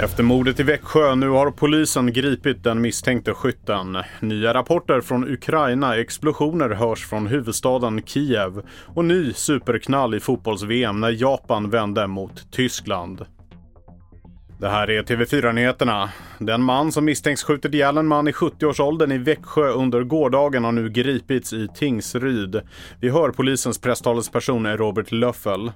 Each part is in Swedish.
Efter mordet i Växjö, nu har polisen gripit den misstänkte skytten. Nya rapporter från Ukraina, explosioner hörs från huvudstaden Kiev och ny superknall i fotbolls-VM när Japan vände mot Tyskland. Det här är TV4-nyheterna. Den man som misstänks skjutit ihjäl en man i 70-årsåldern i Växjö under gårdagen har nu gripits i Tingsryd. Vi hör polisens presstalesperson Robert Löffel.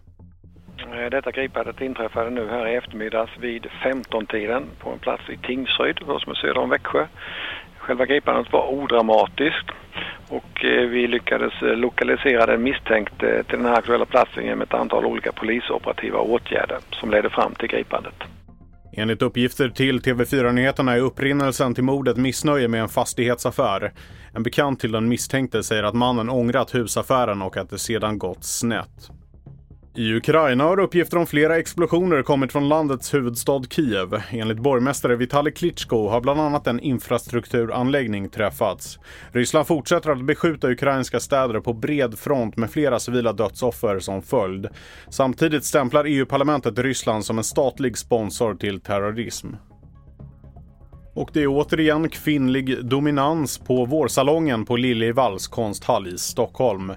Eh, detta gripandet inträffade nu här i eftermiddags vid 15-tiden på en plats i Tingsryd, som är söder om Växjö. Själva gripandet var odramatiskt och eh, vi lyckades eh, lokalisera den misstänkte till den här aktuella platsen genom ett antal olika polisoperativa åtgärder som ledde fram till gripandet. Enligt uppgifter till TV4-nyheterna är upprinnelsen till mordet missnöje med en fastighetsaffär. En bekant till den misstänkte säger att mannen ångrat husaffären och att det sedan gått snett. I Ukraina har uppgifter om flera explosioner kommit från landets huvudstad Kiev. Enligt borgmästare Vitali Klitschko har bland annat en infrastrukturanläggning träffats. Ryssland fortsätter att beskjuta ukrainska städer på bred front med flera civila dödsoffer som följd. Samtidigt stämplar EU-parlamentet Ryssland som en statlig sponsor till terrorism. Och det är återigen kvinnlig dominans på vårsalongen på Liljevalchs konsthall i Stockholm.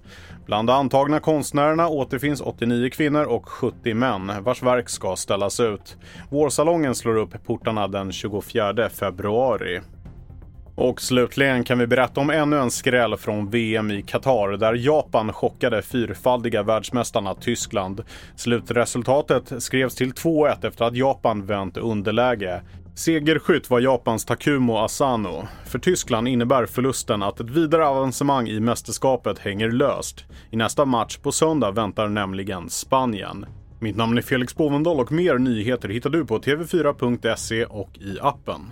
Bland de antagna konstnärerna återfinns 89 kvinnor och 70 män vars verk ska ställas ut. Vårsalongen slår upp portarna den 24 februari. Och slutligen kan vi berätta om ännu en skräll från VM i Qatar där Japan chockade fyrfaldiga världsmästarna Tyskland. Slutresultatet skrevs till 2-1 efter att Japan vänt underläge. Segerskytt var Japans Takumo Asano. För Tyskland innebär förlusten att ett vidare avancemang i mästerskapet hänger löst. I nästa match på söndag väntar nämligen Spanien. Mitt namn är Felix Bovendal och mer nyheter hittar du på tv4.se och i appen.